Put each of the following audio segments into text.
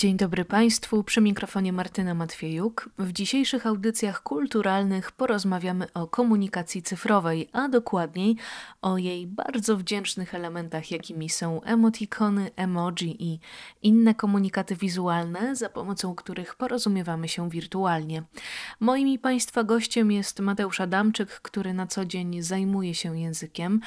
Dzień dobry Państwu, przy mikrofonie Martyna Matwiejuk. W dzisiejszych audycjach kulturalnych porozmawiamy o komunikacji cyfrowej, a dokładniej o jej bardzo wdzięcznych elementach, jakimi są emotikony, emoji i inne komunikaty wizualne, za pomocą których porozumiewamy się wirtualnie. Moim i Państwa gościem jest Mateusz Adamczyk, który na co dzień zajmuje się językiem.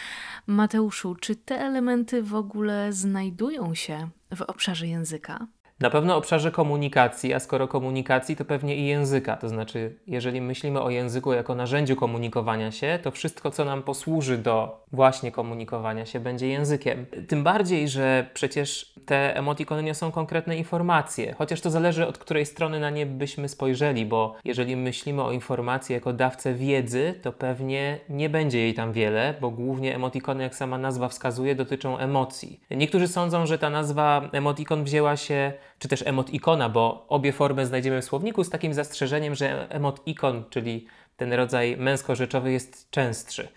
Mateuszu, czy te elementy w ogóle znajdują się w obszarze języka? Na pewno obszarze komunikacji, a skoro komunikacji, to pewnie i języka. To znaczy, jeżeli myślimy o języku jako narzędziu komunikowania się, to wszystko, co nam posłuży do właśnie komunikowania się, będzie językiem. Tym bardziej, że przecież te emotikony nie są konkretne informacje, chociaż to zależy od której strony na nie byśmy spojrzeli, bo jeżeli myślimy o informacji jako dawcę wiedzy, to pewnie nie będzie jej tam wiele, bo głównie emotikony, jak sama nazwa wskazuje, dotyczą emocji. Niektórzy sądzą, że ta nazwa emotikon wzięła się czy też emotikona, bo obie formy znajdziemy w słowniku z takim zastrzeżeniem, że emotikon, czyli ten rodzaj męsko-rzeczowy jest częstszy.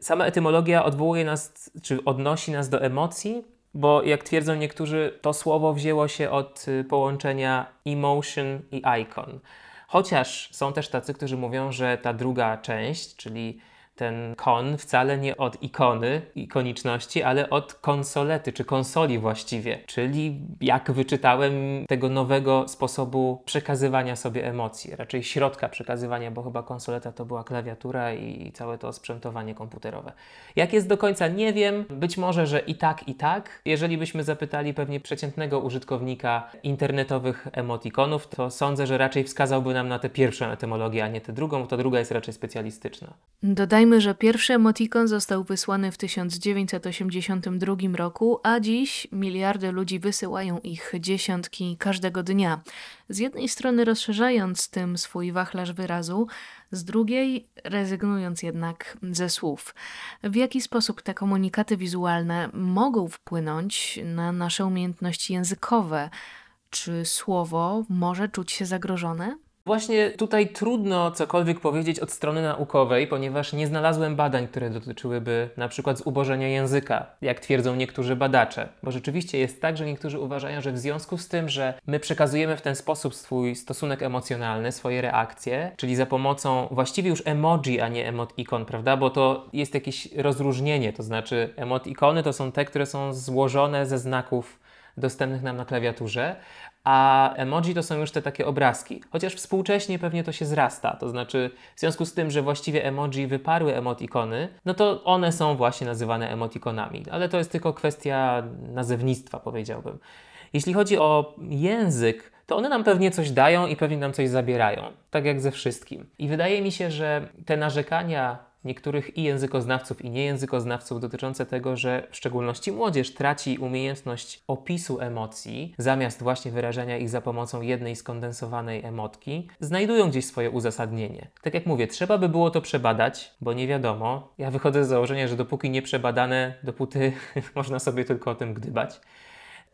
Sama etymologia odwołuje nas, czy odnosi nas do emocji, bo jak twierdzą niektórzy, to słowo wzięło się od y, połączenia emotion i icon. Chociaż są też tacy, którzy mówią, że ta druga część, czyli ten kon wcale nie od ikony, ikoniczności, ale od konsolety, czy konsoli właściwie. Czyli jak wyczytałem tego nowego sposobu przekazywania sobie emocji, raczej środka przekazywania, bo chyba konsoleta to była klawiatura i całe to sprzętowanie komputerowe. Jak jest do końca, nie wiem. Być może, że i tak, i tak. Jeżeli byśmy zapytali pewnie przeciętnego użytkownika internetowych emotikonów, to sądzę, że raczej wskazałby nam na tę pierwszą etymologię, a nie tę drugą, bo ta druga jest raczej specjalistyczna. Dodaj Dodajmy, że pierwszy emotikon został wysłany w 1982 roku, a dziś miliardy ludzi wysyłają ich dziesiątki każdego dnia. Z jednej strony rozszerzając tym swój wachlarz wyrazu, z drugiej rezygnując jednak ze słów. W jaki sposób te komunikaty wizualne mogą wpłynąć na nasze umiejętności językowe? Czy słowo może czuć się zagrożone? Właśnie tutaj trudno cokolwiek powiedzieć od strony naukowej, ponieważ nie znalazłem badań, które dotyczyłyby na przykład zubożenia języka, jak twierdzą niektórzy badacze. Bo rzeczywiście jest tak, że niektórzy uważają, że w związku z tym, że my przekazujemy w ten sposób swój stosunek emocjonalny, swoje reakcje, czyli za pomocą właściwie już emoji, a nie emotikon, prawda? Bo to jest jakieś rozróżnienie, to znaczy emotikony to są te, które są złożone ze znaków dostępnych nam na klawiaturze, a emoji to są już te takie obrazki. Chociaż współcześnie pewnie to się zrasta, to znaczy w związku z tym, że właściwie emoji wyparły emotikony, no to one są właśnie nazywane emotikonami, ale to jest tylko kwestia nazewnictwa, powiedziałbym. Jeśli chodzi o język, to one nam pewnie coś dają i pewnie nam coś zabierają, tak jak ze wszystkim. I wydaje mi się, że te narzekania niektórych i językoznawców, i niejęzykoznawców dotyczące tego, że w szczególności młodzież traci umiejętność opisu emocji, zamiast właśnie wyrażania ich za pomocą jednej skondensowanej emotki, znajdują gdzieś swoje uzasadnienie. Tak jak mówię, trzeba by było to przebadać, bo nie wiadomo. Ja wychodzę z założenia, że dopóki nie przebadane, dopóty można sobie tylko o tym gdybać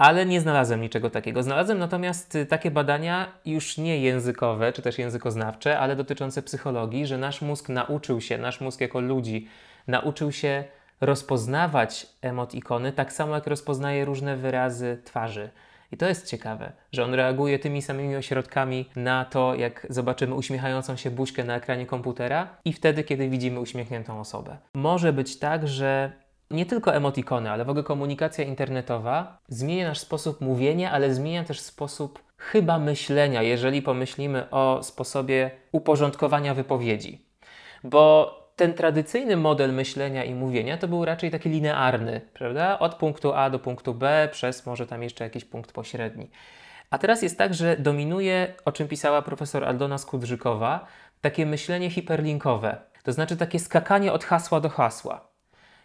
ale nie znalazłem niczego takiego. Znalazłem natomiast y, takie badania już nie językowe, czy też językoznawcze, ale dotyczące psychologii, że nasz mózg nauczył się, nasz mózg jako ludzi nauczył się rozpoznawać emotikony tak samo jak rozpoznaje różne wyrazy twarzy. I to jest ciekawe, że on reaguje tymi samymi ośrodkami na to, jak zobaczymy uśmiechającą się buźkę na ekranie komputera i wtedy, kiedy widzimy uśmiechniętą osobę. Może być tak, że nie tylko emotikony, ale w ogóle komunikacja internetowa zmienia nasz sposób mówienia, ale zmienia też sposób chyba myślenia, jeżeli pomyślimy o sposobie uporządkowania wypowiedzi. Bo ten tradycyjny model myślenia i mówienia to był raczej taki linearny, prawda? Od punktu A do punktu B, przez może tam jeszcze jakiś punkt pośredni. A teraz jest tak, że dominuje, o czym pisała profesor Aldona Skudrzykowa, takie myślenie hiperlinkowe. To znaczy takie skakanie od hasła do hasła.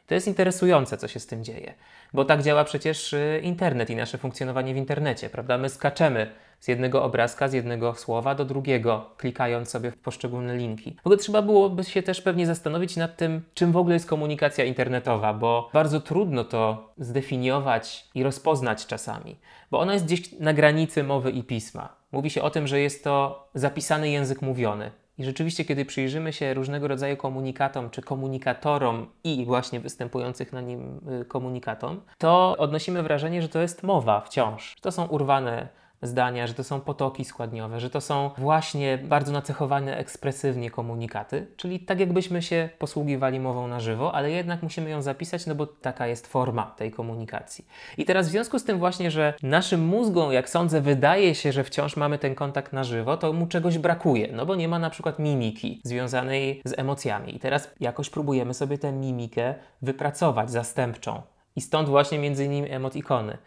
To jest interesujące, co się z tym dzieje, bo tak działa przecież y, internet i nasze funkcjonowanie w internecie, prawda? My skaczemy z jednego obrazka, z jednego słowa do drugiego, klikając sobie w poszczególne linki. W ogóle trzeba byłoby się też pewnie zastanowić nad tym, czym w ogóle jest komunikacja internetowa, bo bardzo trudno to zdefiniować i rozpoznać czasami, bo ona jest gdzieś na granicy mowy i pisma. Mówi się o tym, że jest to zapisany język mówiony. I rzeczywiście, kiedy przyjrzymy się różnego rodzaju komunikatom czy komunikatorom i właśnie występujących na nim y, komunikatom, to odnosimy wrażenie, że to jest mowa wciąż. To są urwane zdania, że to są potoki składniowe, że to są właśnie bardzo nacechowane ekspresywnie komunikaty, czyli tak jakbyśmy się posługiwali mową na żywo, ale jednak musimy ją zapisać, no bo taka jest forma tej komunikacji. I teraz w związku z tym właśnie, że naszym mózgom, jak sądzę, wydaje się, że wciąż mamy ten kontakt na żywo, to mu czegoś brakuje, no bo nie ma na przykład mimiki związanej z emocjami. I teraz jakoś próbujemy sobie tę mimikę wypracować zastępczą. I stąd właśnie między innymi emotikony.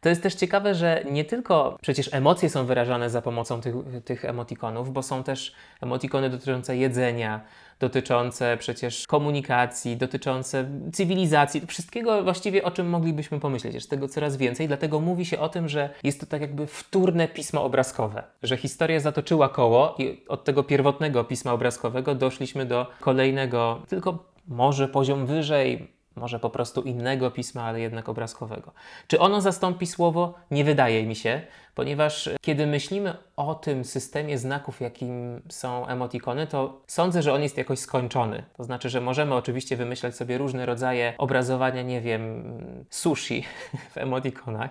To jest też ciekawe, że nie tylko przecież emocje są wyrażane za pomocą tych, tych emotikonów, bo są też emotikony dotyczące jedzenia, dotyczące przecież komunikacji, dotyczące cywilizacji, wszystkiego właściwie o czym moglibyśmy pomyśleć, jest tego coraz więcej, dlatego mówi się o tym, że jest to tak jakby wtórne pismo obrazkowe, że historia zatoczyła koło i od tego pierwotnego pisma obrazkowego doszliśmy do kolejnego, tylko może poziom wyżej, może po prostu innego pisma, ale jednak obrazkowego. Czy ono zastąpi słowo? Nie wydaje mi się, ponieważ kiedy myślimy o tym systemie znaków, jakim są emotikony, to sądzę, że on jest jakoś skończony. To znaczy, że możemy oczywiście wymyślać sobie różne rodzaje obrazowania, nie wiem, sushi w emotikonach,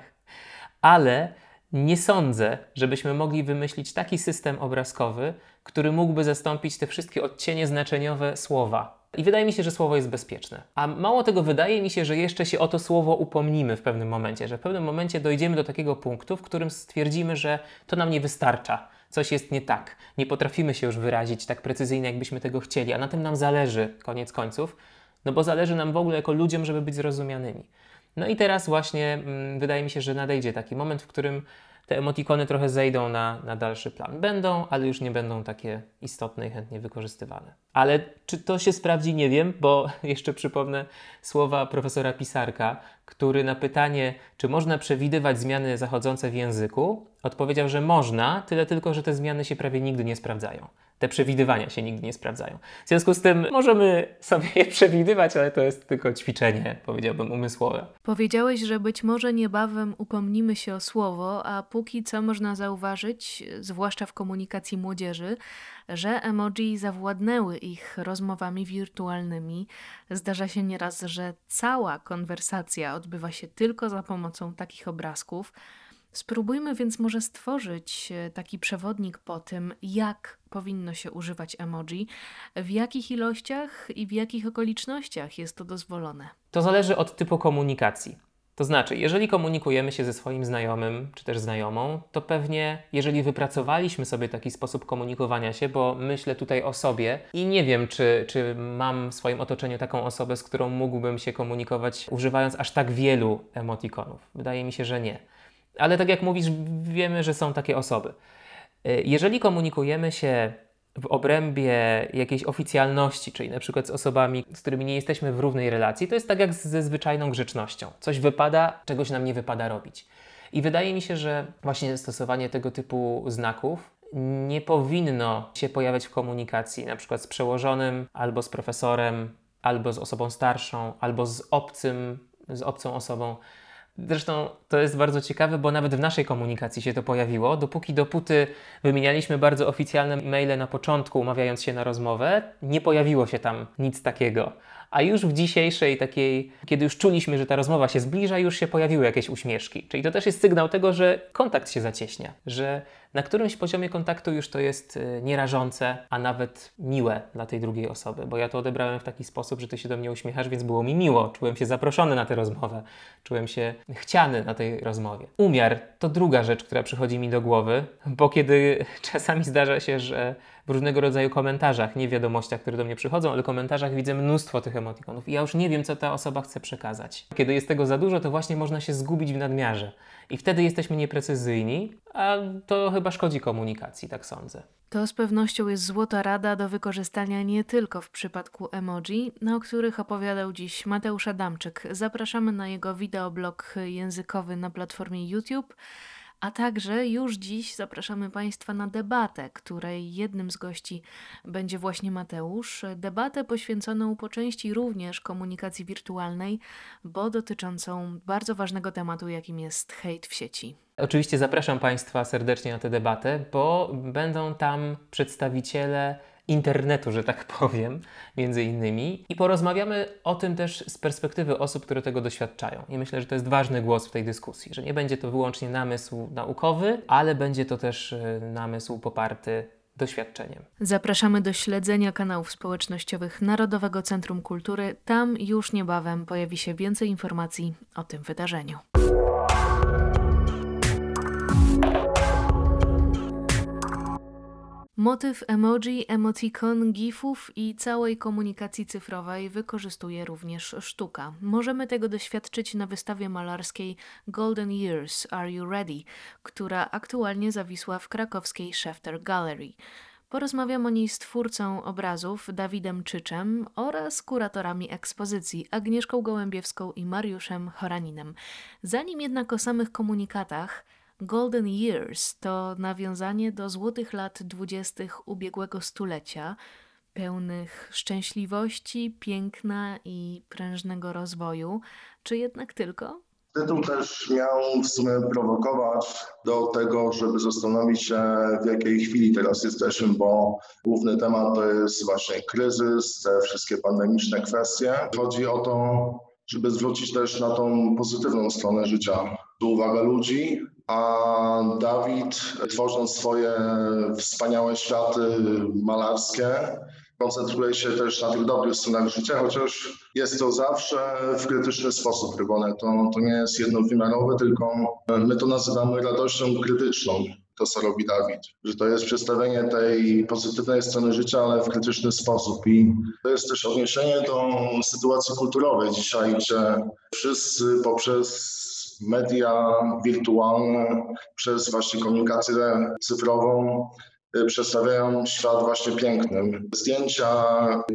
ale nie sądzę, żebyśmy mogli wymyślić taki system obrazkowy, który mógłby zastąpić te wszystkie odcienie znaczeniowe słowa. I wydaje mi się, że słowo jest bezpieczne. A mało tego, wydaje mi się, że jeszcze się o to słowo upomnimy w pewnym momencie, że w pewnym momencie dojdziemy do takiego punktu, w którym stwierdzimy, że to nam nie wystarcza. Coś jest nie tak. Nie potrafimy się już wyrazić tak precyzyjnie, jakbyśmy tego chcieli, a na tym nam zależy, koniec końców, no bo zależy nam w ogóle jako ludziom, żeby być zrozumianymi. No i teraz właśnie mm, wydaje mi się, że nadejdzie taki moment, w którym te emotikony trochę zejdą na, na dalszy plan. Będą, ale już nie będą takie istotne i chętnie wykorzystywane. Ale czy to się sprawdzi, nie wiem, bo jeszcze przypomnę słowa profesora Pisarka, który na pytanie, czy można przewidywać zmiany zachodzące w języku, odpowiedział, że można, tyle tylko, że te zmiany się prawie nigdy nie sprawdzają te przewidywania się nigdy nie sprawdzają. W związku z tym możemy sobie je przewidywać, ale to jest tylko ćwiczenie, powiedziałbym, umysłowe. Powiedziałeś, że być może niebawem upomnimy się o słowo, a póki co można zauważyć, zwłaszcza w komunikacji młodzieży, że emoji zawładnęły ich rozmowami wirtualnymi. Zdarza się nieraz, że cała konwersacja odbywa się tylko za pomocą takich obrazków. Spróbujmy więc może stworzyć e, taki przewodnik po tym, jak powinno się używać emoji, w jakich ilościach i w jakich okolicznościach jest to dozwolone. To zależy od typu komunikacji. To znaczy, jeżeli komunikujemy się ze swoim znajomym czy też znajomą, to pewnie, jeżeli wypracowaliśmy sobie taki sposób komunikowania się, bo myślę tutaj o sobie i nie wiem, czy, czy mam w swoim otoczeniu taką osobę, z którą mógłbym się komunikować używając aż tak wielu emotikonów. Wydaje mi się, że nie. Ale tak jak mówisz, wiemy, że są takie osoby. E, jeżeli komunikujemy się w obrębie jakiejś oficjalności, czyli na przykład z osobami, z którymi nie jesteśmy w równej relacji, to jest tak jak ze zwyczajną grzecznością. Coś wypada, czegoś nam nie wypada robić. I wydaje mi się, że właśnie stosowanie tego typu znaków nie powinno się pojawiać w komunikacji, na przykład z przełożonym, albo z profesorem, albo z osobą starszą, albo z obcym, z obcą osobą. Zresztą to jest bardzo ciekawe, bo nawet w naszej komunikacji się to pojawiło. Dopóki dopóty wymienialiśmy bardzo oficjalne maile na początku, umawiając się na rozmowę, nie pojawiło się tam nic takiego. A już w dzisiejszej takiej, kiedy już czuliśmy, że ta rozmowa się zbliża, już się pojawiły jakieś uśmieszki. Czyli to też jest sygnał tego, że kontakt się zacieśnia, że na którymś poziomie kontaktu już to jest y, nierażące, a nawet miłe dla tej drugiej osoby, bo ja to odebrałem w taki sposób, że ty się do mnie uśmiechasz, więc było mi miło. Czułem się zaproszony na tę rozmowę, czułem się chciany na tej rozmowie. Umiar to druga rzecz, która przychodzi mi do głowy, bo kiedy czasami zdarza się, że w różnego rodzaju komentarzach, nie wiadomościach, które do mnie przychodzą, ale komentarzach widzę mnóstwo tych emotikonów i ja już nie wiem, co ta osoba chce przekazać. Kiedy jest tego za dużo, to właśnie można się zgubić w nadmiarze i wtedy jesteśmy nieprecyzyjni, a to chyba szkodzi komunikacji, tak sądzę. To z pewnością jest złota rada do wykorzystania nie tylko w przypadku emoji, o których opowiadał dziś Mateusz Adamczyk. Zapraszamy na jego wideoblog językowy na platformie YouTube. A także już dziś zapraszamy Państwa na debatę, której jednym z gości będzie właśnie Mateusz. Debatę poświęconą po części również komunikacji wirtualnej, bo dotyczącą bardzo ważnego tematu, jakim jest hejt w sieci. Oczywiście zapraszam Państwa serdecznie na tę debatę, bo będą tam przedstawiciele internetu, że tak powiem, między innymi. I porozmawiamy o tym też z perspektywy osób, które tego doświadczają. I myślę, że to jest ważny głos w tej dyskusji, że nie będzie to wyłącznie namysł naukowy, ale będzie to też y, namysł poparty doświadczeniem. Zapraszamy do śledzenia kanałów społecznościowych Narodowego Centrum Kultury. Tam już niebawem pojawi się więcej informacji o tym wydarzeniu. Motyw emoji, emotikon, gifów i całej komunikacji cyfrowej wykorzystuje również sztuka. Możemy tego doświadczyć na wystawie malarskiej Golden Years Are You Ready, która aktualnie zawisła w krakowskiej Schefter Gallery. Porozmawiam o niej z twórcą obrazów Dawidem Czyczem oraz kuratorami ekspozycji Agnieszką Gołębiewską i Mariuszem Choraninem. Zanim jednak o samych komunikatach, Golden Years to nawiązanie do złotych lat dwudziestych ubiegłego stulecia, pełnych szczęśliwości, piękna i prężnego rozwoju, czy jednak tylko? Tytuł też miał w sumie prowokować do tego, żeby zastanowić się, w jakiej chwili teraz jesteśmy, bo główny temat to jest właśnie kryzys, te wszystkie pandemiczne kwestie. Chodzi o to, żeby zwrócić też na tą pozytywną stronę życia uwagę ludzi, a Dawid, tworząc swoje wspaniałe światy malarskie, koncentruje się też na tych dobrych stronach życia, chociaż jest to zawsze w krytyczny sposób robione. To, to nie jest jednowymiarowe, tylko my to nazywamy radością krytyczną, to co robi Dawid. Że to jest przedstawienie tej pozytywnej strony życia, ale w krytyczny sposób. I to jest też odniesienie do sytuacji kulturowej dzisiaj, gdzie wszyscy poprzez media wirtualne, przez właśnie komunikację cyfrową y, przedstawiają świat właśnie pięknym. Zdjęcia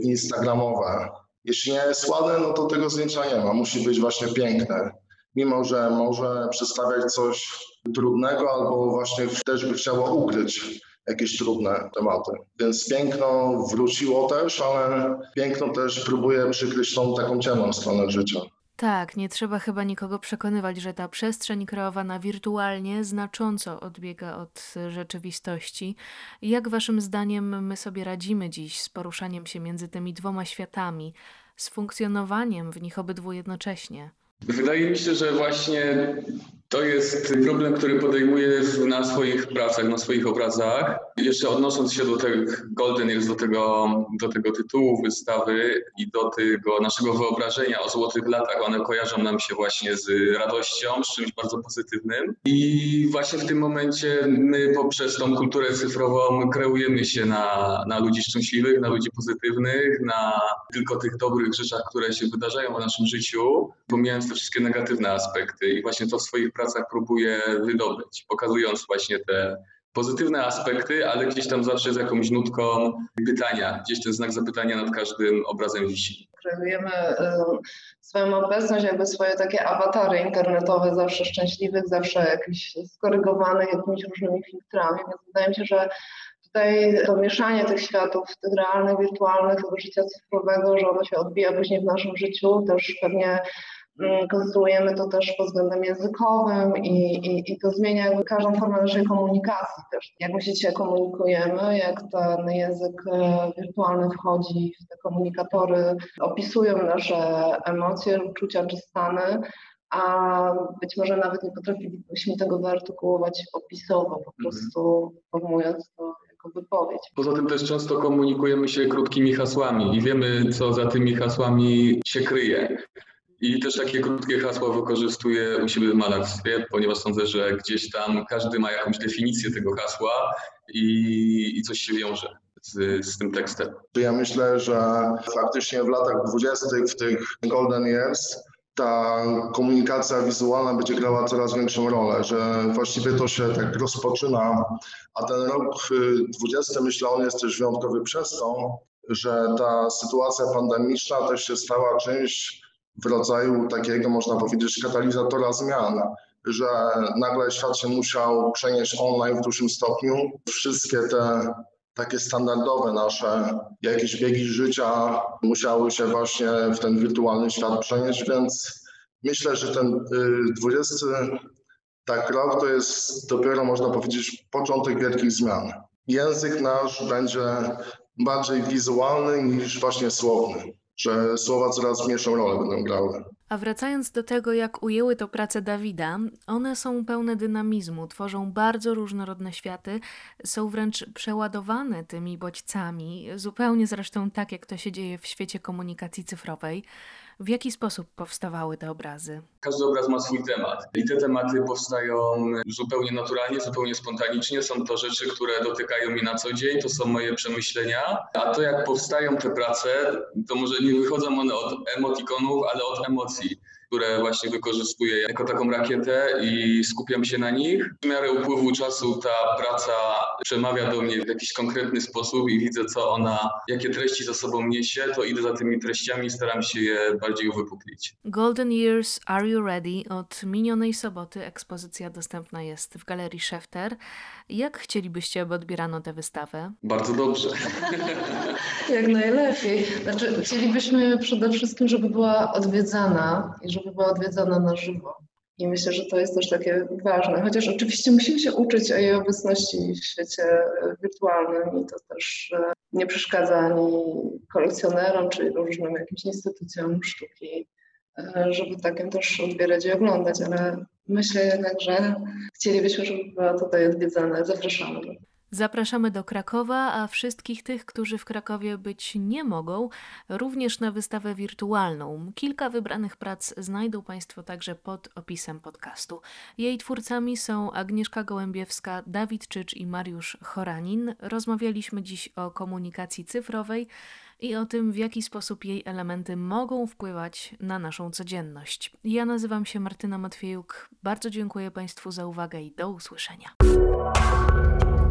instagramowe. Jeśli nie jest ładne, no to tego zdjęcia nie ma. Musi być właśnie piękne. Mimo, że może przedstawiać coś trudnego albo właśnie też by chciało ukryć jakieś trudne tematy. Więc piękno wróciło też, ale piękno też próbuje przykryć tą taką ciemną stronę życia. Tak, nie trzeba chyba nikogo przekonywać, że ta przestrzeń kreowana wirtualnie znacząco odbiega od rzeczywistości. Jak waszym zdaniem my sobie radzimy dziś z poruszaniem się między tymi dwoma światami, z funkcjonowaniem w nich obydwu jednocześnie? Wydaje mi się, że właśnie to jest problem, który podejmuję na swoich pracach, na swoich obrazach. Jeszcze odnosząc się do tego Golden Years, do tego, do tego tytułu wystawy i do tego naszego wyobrażenia o złotych latach, one kojarzą nam się właśnie z radością, z czymś bardzo pozytywnym. I właśnie w tym momencie my poprzez tą kulturę cyfrową kreujemy się na, na ludzi szczęśliwych, na ludzi pozytywnych, na tylko tych dobrych rzeczach, które się wydarzają w naszym życiu, pomijając te wszystkie negatywne aspekty. I właśnie to w swoich pracach próbuję wydobyć, pokazując właśnie te pozytywne aspekty, ale gdzieś tam zawsze z jakąś nutką pytania, gdzieś ten znak zapytania nad każdym obrazem wisi. Kreujemy swoją obecność, jakby swoje takie awatary internetowe, zawsze szczęśliwych, zawsze jakieś skorygowanych jakimiś różnymi filtrami, więc wydaje mi się, że tutaj to mieszanie tych światów, tych realnych, wirtualnych, tego życia cyfrowego, że ono się odbija później w naszym życiu, też pewnie konstruujemy to też pod względem językowym i, i, i to zmienia jakby każdą formę naszej komunikacji też. Jak my się dzisiaj komunikujemy, jak ten język e, wirtualny wchodzi w te komunikatory, opisują nasze emocje, uczucia czy stany, a być może nawet nie potrafilibyśmy tego wyartykułować opisowo, po mhm. prostu formując to jako wypowiedź. Poza tym też często komunikujemy się krótkimi hasłami i wiemy, co za tymi hasłami się kryje. I też takie krótkie hasła wykorzystuję u siebie w malarstwie, ponieważ sądzę, że gdzieś tam każdy ma jakąś definicję tego hasła i, i coś się wiąże. Z, z, tym tekstem. Ja myślę, że faktycznie w latach dwudziestych, w tych golden years, ta komunikacja wizualna będzie grała coraz większą rolę, że właściwie to się tak rozpoczyna, a ten rok 20 myślę, on jest też wyjątkowy przez to, że ta sytuacja pandemiczna też się stała czymś, w rodzaju takiego, można powiedzieć, katalizatora zmian, że nagle świat się musiał przenieść online w dużym stopniu. Wszystkie te takie standardowe nasze jakieś biegi życia musiały się właśnie w ten wirtualny świat przenieść, więc myślę, że ten 20 y, tak rok to jest dopiero można powiedzieć początek wielkich zmian. Język nasz będzie bardziej wizualny niż właśnie słowny, że słowa coraz mniejszą rolę będą grały. A wracając do tego, jak ujęły to prace Dawida, one są pełne dynamizmu, tworzą bardzo różnorodne światy, są wręcz przeładowane tymi bodźcami, zupełnie zresztą tak, jak to się dzieje w świecie komunikacji cyfrowej. W jaki sposób powstawały te obrazy? Każdy obraz ma swój temat i te tematy powstają zupełnie naturalnie, zupełnie spontanicznie. Są to rzeczy, które dotykają mnie na co dzień, to są moje przemyślenia. A to jak powstają te prace, to może nie wychodzą one od emotikonów, ale od emocji które właśnie wykorzystuję jako taką rakietę i skupiam się na nich. W miarę upływu czasu ta praca przemawia do mnie w jakiś konkretny sposób i widzę, co ona, jakie treści za sobą niesie, to idę za tymi treściami i staram się je bardziej uwypuklić. Golden Years Are You Ready? Od minionej soboty ekspozycja dostępna jest w Galerii Schefter. Jak chcielibyście, aby odbierano tę wystawę? Bardzo dobrze. Jak najlepiej. Znaczy, chcielibyśmy przede wszystkim, żeby była odwiedzana i żeby była odwiedzana na żywo. I myślę, że to jest też takie ważne. Chociaż oczywiście musimy się uczyć o jej obecności w świecie e, wirtualnym i to też e, nie przeszkadza ani kolekcjonerom, czy różnym jakimś instytucjom sztuki, e, żeby takim też odbierać i oglądać, ale myślę jednak, że chcielibyśmy, żeby była tutaj odwiedzana. Zapraszamy. Zapraszamy do Krakowa, a wszystkich tych, którzy w Krakowie być nie mogą, również na wystawę wirtualną. Kilka wybranych prac znajdą Państwo także pod opisem podcastu. Jej twórcami są Agnieszka Gołębiewska, Dawid Czycz i Mariusz Choranin. Rozmawialiśmy dziś o komunikacji cyfrowej i o tym, w jaki sposób jej elementy mogą wpływać na naszą codzienność. Ja nazywam się Martyna Matwiejuk. Bardzo dziękuję Państwu za uwagę i do usłyszenia.